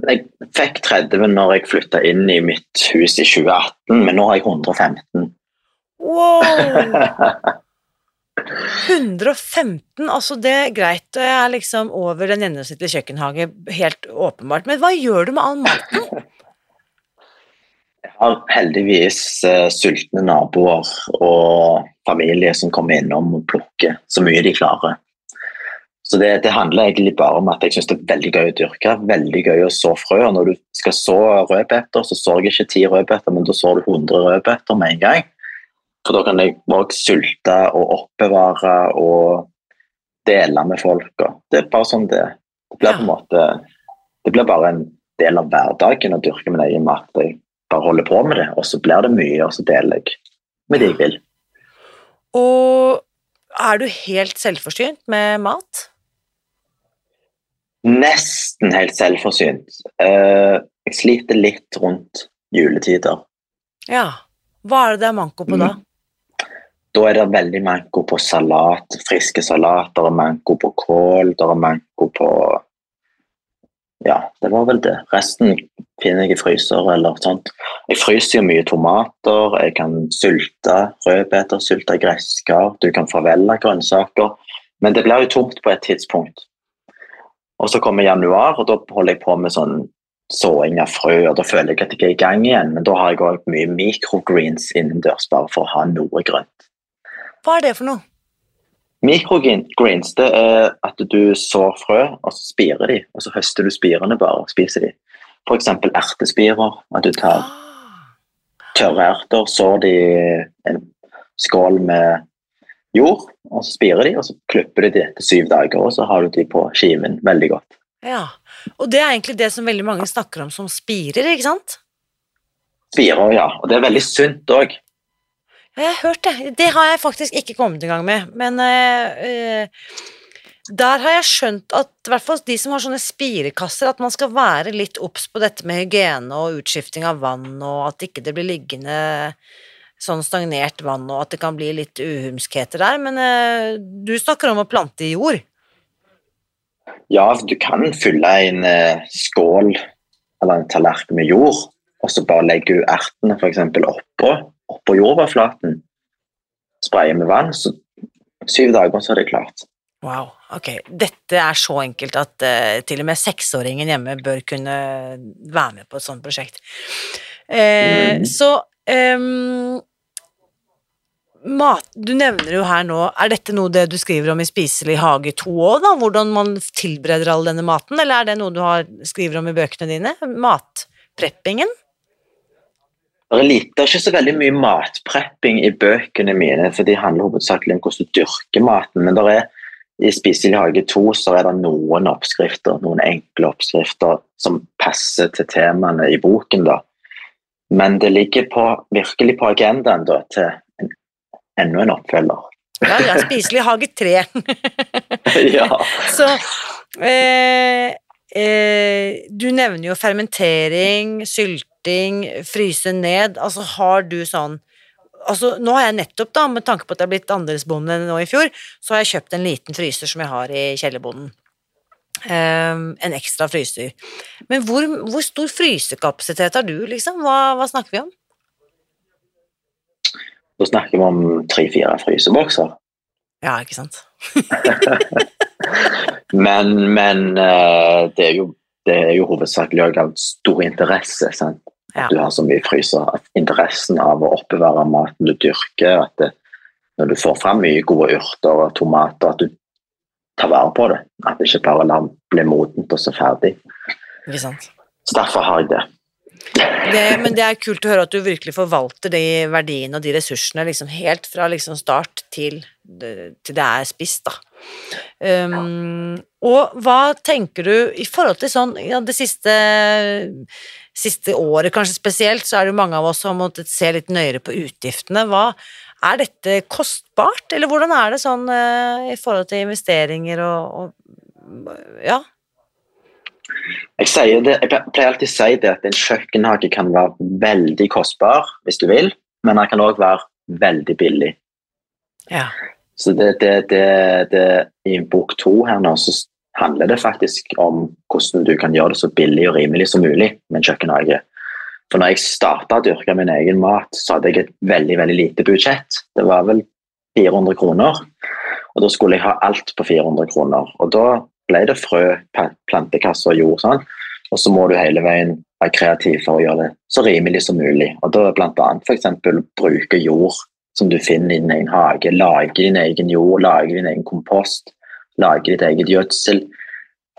Jeg fikk 30 når jeg flytta inn i mitt hus i 2018, men nå har jeg 115. Wow! 115, altså det er greit, jeg er liksom over den gjennomsnittlige kjøkkenhage, helt åpenbart. Men hva gjør du med all maten? Jeg har heldigvis uh, sultne naboer og familie som kommer innom og plukker så mye de klarer. Så det, det handler egentlig bare om at jeg syns det er veldig gøy å dyrke. Veldig gøy å så frø. og Når du skal så rødbeter, så sår jeg ikke ti rødbeter, men da sår du 100 rødbeter med en gang. For da kan jeg òg sulte og oppbevare og dele med folk. det er bare sånn det Det blir på en måte Det blir bare en del av hverdagen å dyrke min egen mat. Jeg bare holder på med det, og så blir det mye, og så deler jeg med de jeg vil. Og er du helt selvforsynt med mat? Nesten helt selvforsynt. Eh, jeg sliter litt rundt juletider. Ja. Hva er det det er manko på da? Mm. Da er det veldig manko på salat, friske salater, manko på kål, det er manko på Ja, det var vel det. Resten finner jeg i fryser eller sånt. Jeg fryser jo mye tomater, jeg kan sulte rødbeter, sulte gresskar, du kan forvelle grønnsaker. Men det blir jo tomt på et tidspunkt. Og så kommer januar, og da holder jeg på med sånn såing av frø, og da føler jeg at jeg er i gang igjen. Men da har jeg òg mye microgreens innendørs, bare for å ha noe grønt. Hva er det for noe? Microgreens det er at du sår frø, og så spirer de. Og så høster du spirene bare og spiser de. F.eks. ertespirer. At du tar ah. tørre erter, sår de en skål med jord, og så spirer de, og så klipper du de etter syv dager, og så har du de på skiven. Veldig godt. Ja, Og det er egentlig det som veldig mange snakker om som spirer, ikke sant? Spirer, ja. Og det er veldig sunt òg. Jeg har hørt det. Det har jeg faktisk ikke kommet i gang med. Men uh, der har jeg skjønt at i hvert fall de som har sånne spirekasser, at man skal være litt obs på dette med hygiene og utskifting av vann, og at ikke det blir liggende sånn stagnert vann, og at det kan bli litt uhumskheter der. Men uh, du snakker om å plante i jord? Ja, du kan fylle en skål eller en tallerken med jord, og så bare legge ertene f.eks. oppå oppå jordoverflaten, spraye med vann, så syv dager så er det klart. Wow, ok. Dette er så enkelt at uh, til og med seksåringen hjemme bør kunne være med på et sånt prosjekt. Uh, mm. Så um, mat, Du nevner jo her nå Er dette noe det du skriver om i Spiselig hage 2 òg, da? Hvordan man tilbereder all denne maten, eller er det noe du har, skriver om i bøkene dine? Matpreppingen? Det er, litt, det er ikke så veldig mye matprepping i bøkene mine, for de handler hovedsakelig om hvordan du dyrker maten. Men er, i Spiselig hage 2 så er det noen oppskrifter, noen enkle oppskrifter som passer til temaene i boken. da. Men det ligger på, virkelig på agendaen da, til en, enda en oppfølger. Ja, ja, Spiselig hage 3. ja. Så eh, eh, Du nevner jo fermentering, sylte smelting, fryse ned, altså har du sånn Altså, nå har jeg nettopp, da, med tanke på at jeg har blitt andelsbonde nå i fjor, så har jeg kjøpt en liten fryser som jeg har i kjellerbonden. Um, en ekstra fryser. Men hvor, hvor, stor frysekapasitet har du, liksom? Hva, hva snakker vi om? Da snakker vi om tre-fire frysebokser. Ja, ikke sant? men, men uh, det er jo det er jo hovedsakelig av stor interesse. Sant? At du har så mye fryser. At interessen av å oppbevare maten du dyrker, at det, når du får fram mye gode urter og tomater, at du tar vare på det. At det ikke bare lar bli modent og så ferdig. Ikke sant. Så derfor har jeg det. Det, men det er kult å høre at du virkelig forvalter de verdiene og de ressursene liksom helt fra liksom start til, det- til det er spist, da. Um, og hva tenker du i forhold til sånn ja, det siste, siste året kanskje spesielt, så er det jo mange av oss som har måttet se litt nøyere på utgiftene. Hva, er dette kostbart, eller hvordan er det sånn eh, i forhold til investeringer og, og ja? Jeg, det, jeg pleier alltid å si det at en kjøkkenhage kan være veldig kostbar hvis du vil, men den kan òg være veldig billig. Ja. Så det, det, det, det, I bok to her nå så handler det faktisk om hvordan du kan gjøre det så billig og rimelig som mulig med en kjøkkenhage. For når jeg starta å dyrke min egen mat, så hadde jeg et veldig veldig lite budsjett. Det var vel 400 kroner. Og da skulle jeg ha alt på 400 kroner. Og da ble det frø, plantekasser plantekasse og jord. Sånn. Og så må du hele veien være kreativ for å gjøre det så rimelig som mulig. Og da bl.a. f.eks. bruke jord som du finner i din egen hage. Lage din egen jord, lage din egen kompost, lage ditt eget gjødsel.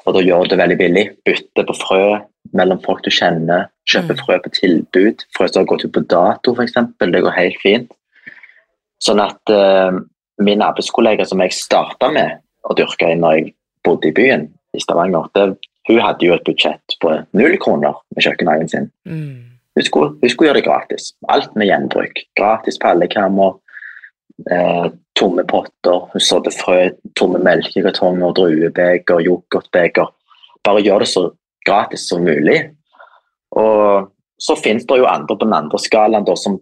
Og da gjør du det veldig billig. Bytte på frø mellom folk du kjenner. Kjøpe Mm. frø på tilbud. Frø som har gått ut på dato, f.eks. Det går helt fint. Sånn at uh, min arbeidskollega som jeg starta med å dyrke inn når jeg bodde i byen i Stavanger, det, hun hadde jo et budsjett på null kroner med kjøkkenhagen sin. Mm. Hun skulle, hun skulle gjøre det gratis. Alt med gjenbruk. Gratis pallekammer, eh, tomme potter. Hun sådde frø, tomme melkekartonger, druebeger, yoghurtbeger. Bare gjør det så gratis som mulig. Og så finnes det jo andre på den andre skalaen da, som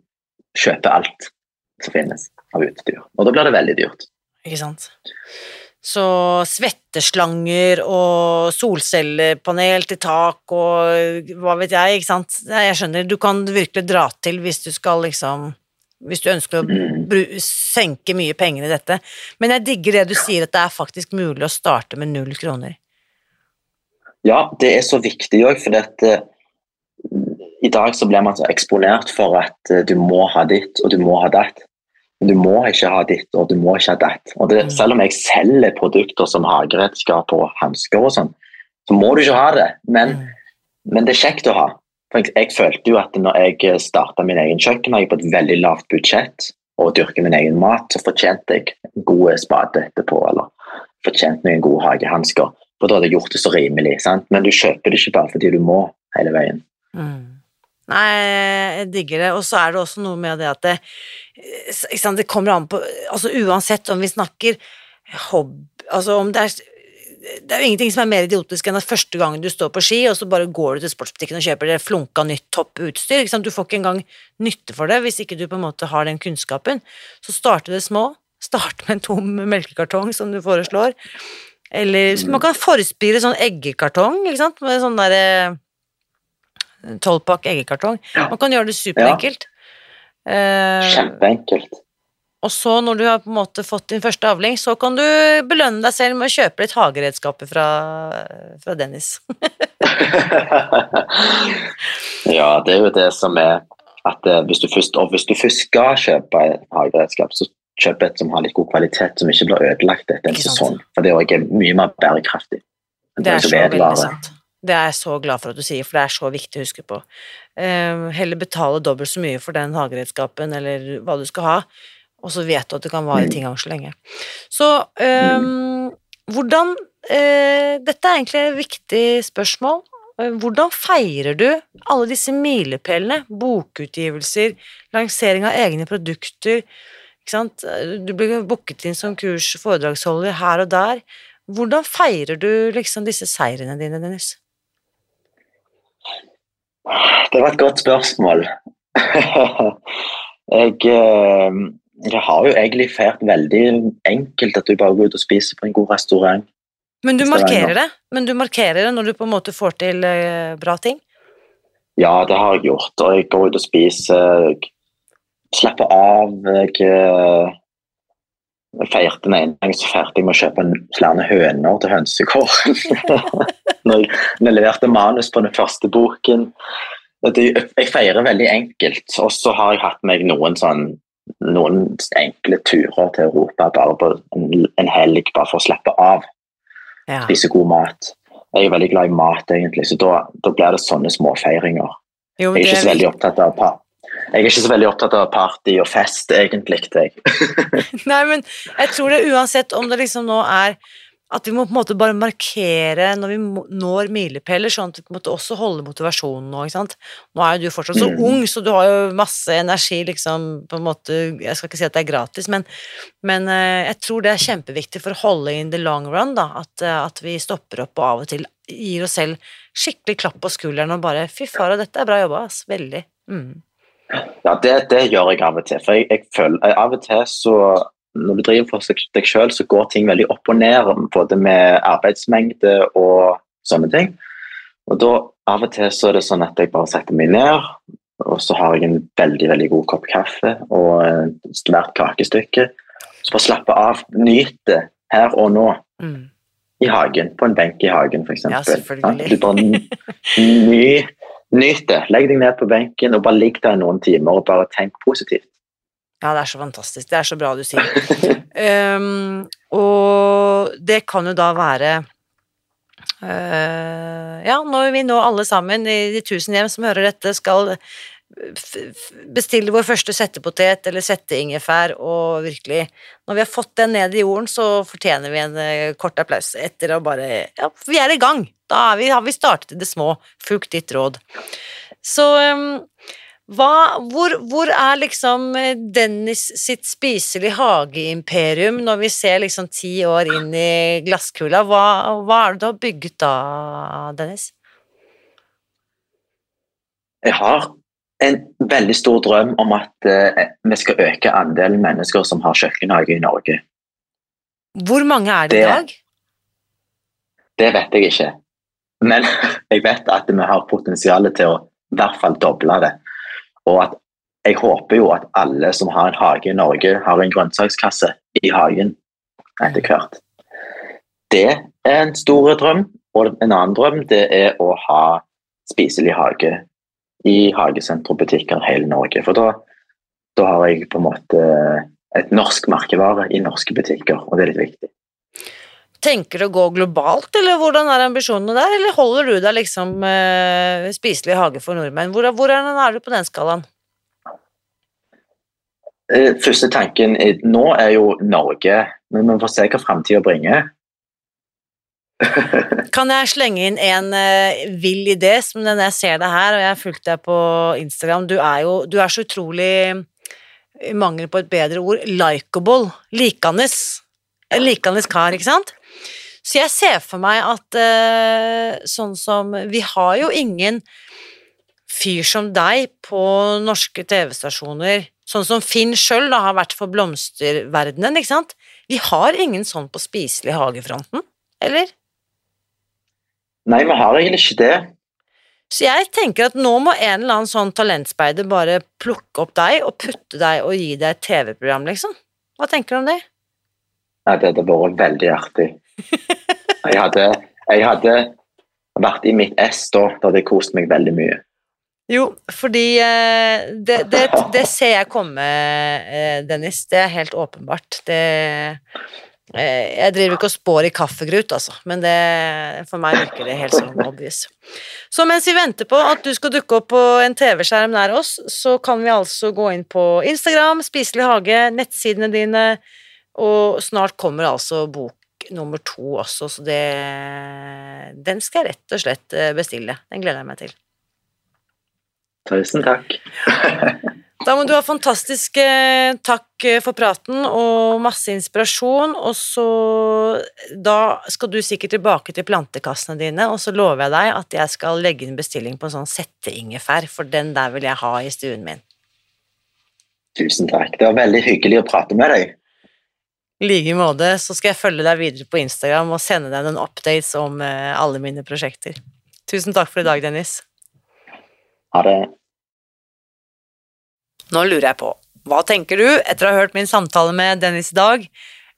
kjøper alt som finnes av utedyr. Og da blir det veldig dyrt. Ikke sant. Så svetteslanger og solcellepanel til tak og hva vet jeg, ikke sant. Jeg skjønner, du kan virkelig dra til hvis du skal liksom Hvis du ønsker å senke mye penger i dette. Men jeg digger det du sier, at det er faktisk mulig å starte med null kroner. Ja, det er så viktig òg, for eh, i dag så blir man så eksponert for at eh, du må ha ditt og du må ha datt. Men du må ikke ha ditt og du må ikke ha datt. Og det, Mm. selv om jeg selger produkter som hageredskap og hansker og sånn, så må du ikke ha det. Men, Mm. men det er kjekt å ha. For jeg, jeg følte jo at når jeg starta min egen kjøkkenhage på et veldig lavt budsjett og dyrker min egen mat, så fortjente jeg en god spade etterpå, eller fortjente meg en god hagehansker. For da hadde jeg gjort det så rimelig. sant? Men du kjøper det ikke bare fordi du må hele veien. Mm. Nei, jeg digger det. Og så er det også noe med det at det, ikke sant, det kommer an på Altså uansett om vi snakker hobby Altså om det er det er jo ingenting som er mer idiotisk enn at første gangen du står på ski, og så bare går du til sportsbutikken og kjøper det flunka nytt topp utstyr. Ikke sant? Du får ikke engang nytte for det hvis ikke du på en måte har den kunnskapen. Så starte det små. Start med en tom melkekartong, som du foreslår. Eller så man kan forspire sånn eggekartong, ikke sant, med sånn derre tolvpakk eggekartong. Man kan gjøre det superenkelt. Ja. Kjempeenkelt. Og så, når du har på en måte fått din første avling, så kan du belønne deg selv med å kjøpe litt hageredskaper fra, fra Dennis. ja, det er jo det som er at eh, hvis du først, og hvis du først skal kjøpe et hageredskap, så kjøp et som har litt god kvalitet, som ikke blir ødelagt etter en sesong. For det er mye mer bærekraftig. Det er så veldig sant. Det er jeg så glad for at du sier, for det er så viktig å huske på. Eh, heller betale dobbelt så mye for den hageredskapen eller hva du skal ha, og så vet du at det kan vare ting ti ganger så lenge. Så um, hvordan uh, Dette er egentlig et viktig spørsmål. Eh, Hvordan feirer du alle disse milepælene? Bokutgivelser, lansering av egne produkter. Ikke sant? Du blir booket inn som kurs- foredragsholder her og der. Hvordan feirer du liksom disse seirene dine, Dennis? Det var et godt spørsmål. jeg, eh, jeg har jo egentlig fært veldig enkelt at du bare går ut og spiser på en god restaurant. Men du markerer det? Men du markerer det når du på en måte får til eh, bra ting? Ja, det har jeg gjort. Og jeg går ut og spiser. Slapper av. Jeg, eh, jeg feirte den ene gangen så feirte jeg med å kjøpe en- flere høner til jeg, når jeg leverte manus på den første boken. Jeg feirer veldig enkelt. Og så har jeg hatt meg noen sånn noen enkle turer til Europa bare på en, en helg, bare for å slappe av. Ja. Spise god mat. Jeg er veldig glad i mat, egentlig, så da, da blir det sånne småfeiringer. Jo, Jeg er ikke så veldig opptatt av jeg er ikke så veldig opptatt av party og fest, egentlig. Jeg. Nei, men jeg tror det uansett om det liksom nå er at vi må på en måte bare markere når vi når milepæler, sånn at vi på en måte også holder motivasjonen nå, ikke sant. Nå er jo du fortsatt så Mm. ung, så du har jo masse energi, liksom, på en måte Jeg skal ikke si at det er gratis, men, men eh, jeg tror det er kjempeviktig for å holde in the long run, da, at, eh, at vi stopper opp og av og til gir oss selv skikkelig klapp på skulderen og bare Fy fara, dette er bra jobba, ass. Veldig. Mm. Ja, det, det gjør jeg av og til. For jeg, jeg føler Av og til så Når du driver for deg sjøl, så går ting veldig opp og ned, både med arbeidsmengde og sånne ting. Og da av og til så er det sånn at jeg bare setter meg ned, og så har jeg en veldig veldig god kopp kaffe og et svært kakestykke. Så bare slappe av. Nyt det her og nå. Mm. I hagen. På en benk i hagen, f.eks. Ja, selvfølgelig. Du bare ny, Nyt det. Legg deg ned på benken og bare ligg der noen timer og bare tenk positivt. Ja, det er så fantastisk. Det er så bra du sier. Um, og det kan jo da være uh, Ja, når vi nå alle sammen i de tusen hjem som hører dette, skal bestille vår første settepotet eller setteingefær, og virkelig Når vi har fått den ned i jorden, så fortjener vi en eh, kort applaus etter å bare Ja, vi er i gang! Da vi, har vi startet i det små. Fulgt ditt råd. Så um, hva, hvor, hvor er liksom eh, Dennis sitt spiselige hageimperium når vi ser liksom ti år inn i glasskula? Hva, hva er det du har bygget da, Dennis? Jeg har en veldig stor drøm om at eh, vi skal øke andelen mennesker som har kjøkkenhage i Norge. Hvor mange er det i dag? Det vet jeg ikke. Men jeg vet at vi har potensial til å i hvert fall doble det. Og at jeg håper jo at alle som har en hage i Norge, har en grønnsakskasse i hagen etter hvert. Det er en stor drøm. Og en annen drøm det er å ha spiselig hage i hagesentre og butikker i hele Norge. For da, da har jeg på en måte et norsk merkevare i norske butikker, og det er litt viktig. Tenker du å gå globalt, eller hvordan er ambisjonene der? Eller holder du deg liksom eh, spiselig hage for nordmenn? Hvor, hvor er, du på den skalaen? Eh, Første tanken er, nå er jo Norge, men vi får se hva framtida bringer. Kan jeg slenge inn en eh, vill idé, som den jeg ser deg her, og jeg har fulgt deg på Instagram. Du er jo du er så utrolig, i mangel på et bedre ord, likeable. Likandes. En likandes kar, ikke sant? Så jeg ser for meg at eh, sånn som Vi har jo ingen fyr som deg på norske TV-stasjoner, sånn som Finn sjøl har vært for blomsterverdenen, ikke sant? Vi har ingen sånn på spiselig hagefronten, eller? Nei, vi har egentlig ikke det. Så jeg tenker at nå må en eller annen sånn talentspeider bare plukke opp deg og putte deg og gi deg et TV-program, liksom. Hva tenker du om det? Nei, det hadde vært veldig artig. Jeg hadde, jeg hadde vært i mitt ess da, da hadde jeg kost meg veldig mye. Jo, fordi eh, det, det, det ser jeg komme, eh, Dennis. Det er helt åpenbart. Det eh, Jeg driver ikke og spår i kaffegrut, altså, men det, for meg virker det helt sånn obvious. Så mens vi venter på at du skal dukke opp på en TV-skjerm nær oss, så kan vi altså gå inn på Instagram, Spiselig hage, nettsidene dine, og snart kommer altså bok nummer to også, så det Den skal jeg rett og slett eh, bestille. Den gleder jeg meg til. Tusen takk. Da må du ha fantastisk eh, takk eh, for praten og masse inspirasjon, og så Da skal du sikkert tilbake til plantekassene dine, og så lover jeg deg at jeg skal legge inn bestilling på en sånn setteingefær, for den der vil jeg ha i stuen min. Tusen takk. Det var veldig hyggelig å prate med deg. I like måte så skal jeg følge deg videre på Instagram og sende deg noen updates om eh, alle mine prosjekter. Tusen takk for i dag, Dennis. Ha det. Nå lurer jeg på, hva tenker du etter å ha hørt min samtale med Dennis i dag?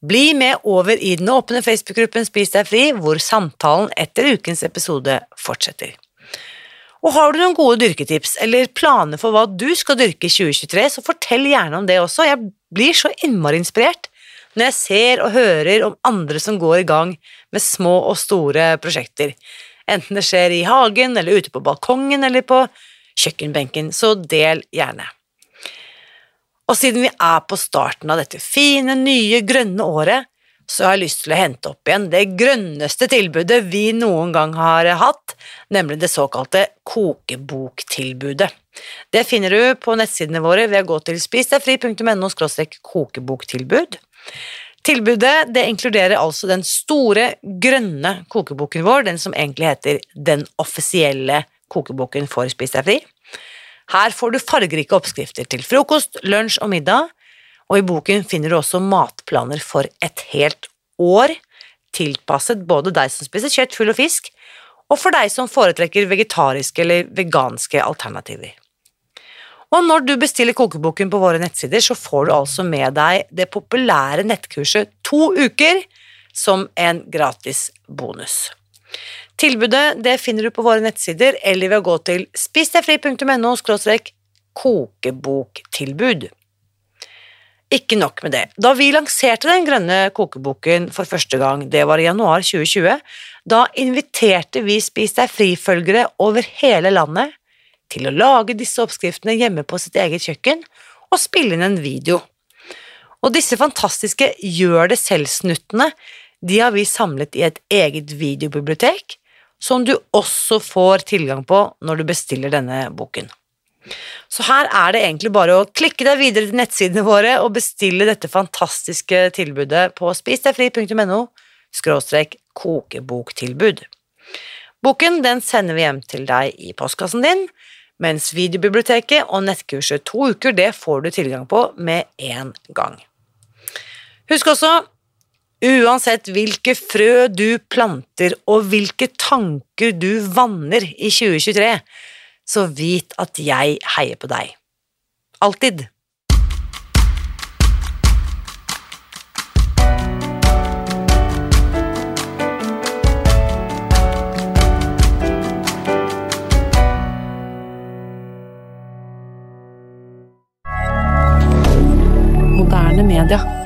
Bli med over i den åpne Facebook-gruppen Spis deg fri, hvor samtalen etter ukens episode fortsetter. Og har du noen gode dyrketips eller planer for hva du skal dyrke i 2023, så fortell gjerne om det også. Jeg blir så innmari inspirert når jeg ser og hører om andre som går i gang med små og store prosjekter. Enten det skjer i hagen, eller ute på balkongen, eller på kjøkkenbenken, så del gjerne. Og siden vi er på starten av dette fine, nye, grønne året, så har jeg lyst til å hente opp igjen det grønneste tilbudet vi noen gang har hatt, nemlig det såkalte kokeboktilbudet. Det finner du på nettsidene våre ved å gå til spisdegfri.no kokeboktilbud. Tilbudet det inkluderer altså den store, grønne kokeboken vår, den som egentlig heter Den offisielle kokeboken for Spis deg fri. Her får du fargerike oppskrifter til frokost, lunsj og middag, og i boken finner du også matplaner for et helt år, tilpasset både deg som spiser kjøtt, fugl og fisk, og for deg som foretrekker vegetariske eller veganske alternativer. Og når du bestiller kokeboken på våre nettsider, så får du altså med deg det populære nettkurset To uker som en gratis bonus. Tilbudet det finner du på våre nettsider eller ved å gå til spisdegfri.no kokeboktilbud. Ikke nok med det. Da vi lanserte den grønne kokeboken for første gang, det var i januar 2020, da inviterte vi Spis deg fri-følgere over hele landet til å lage disse oppskriftene hjemme på sitt eget kjøkken og spille inn en video. Og disse fantastiske gjør det selv-snuttene de har vi samlet i et eget videobibliotek, som du også får tilgang på når du bestiller denne boken. Så her er det egentlig bare å klikke deg videre til nettsidene våre og bestille dette fantastiske tilbudet på spisdegfri.no kokeboktilbud. Boken den sender vi hjem til deg i postkassen din, mens videobiblioteket og nettkurset to uker det får du tilgang på med en gang. Husk også, uansett hvilke frø du planter og hvilke tanker du vanner i 2023, så vit at jeg heier på deg. Alltid. media.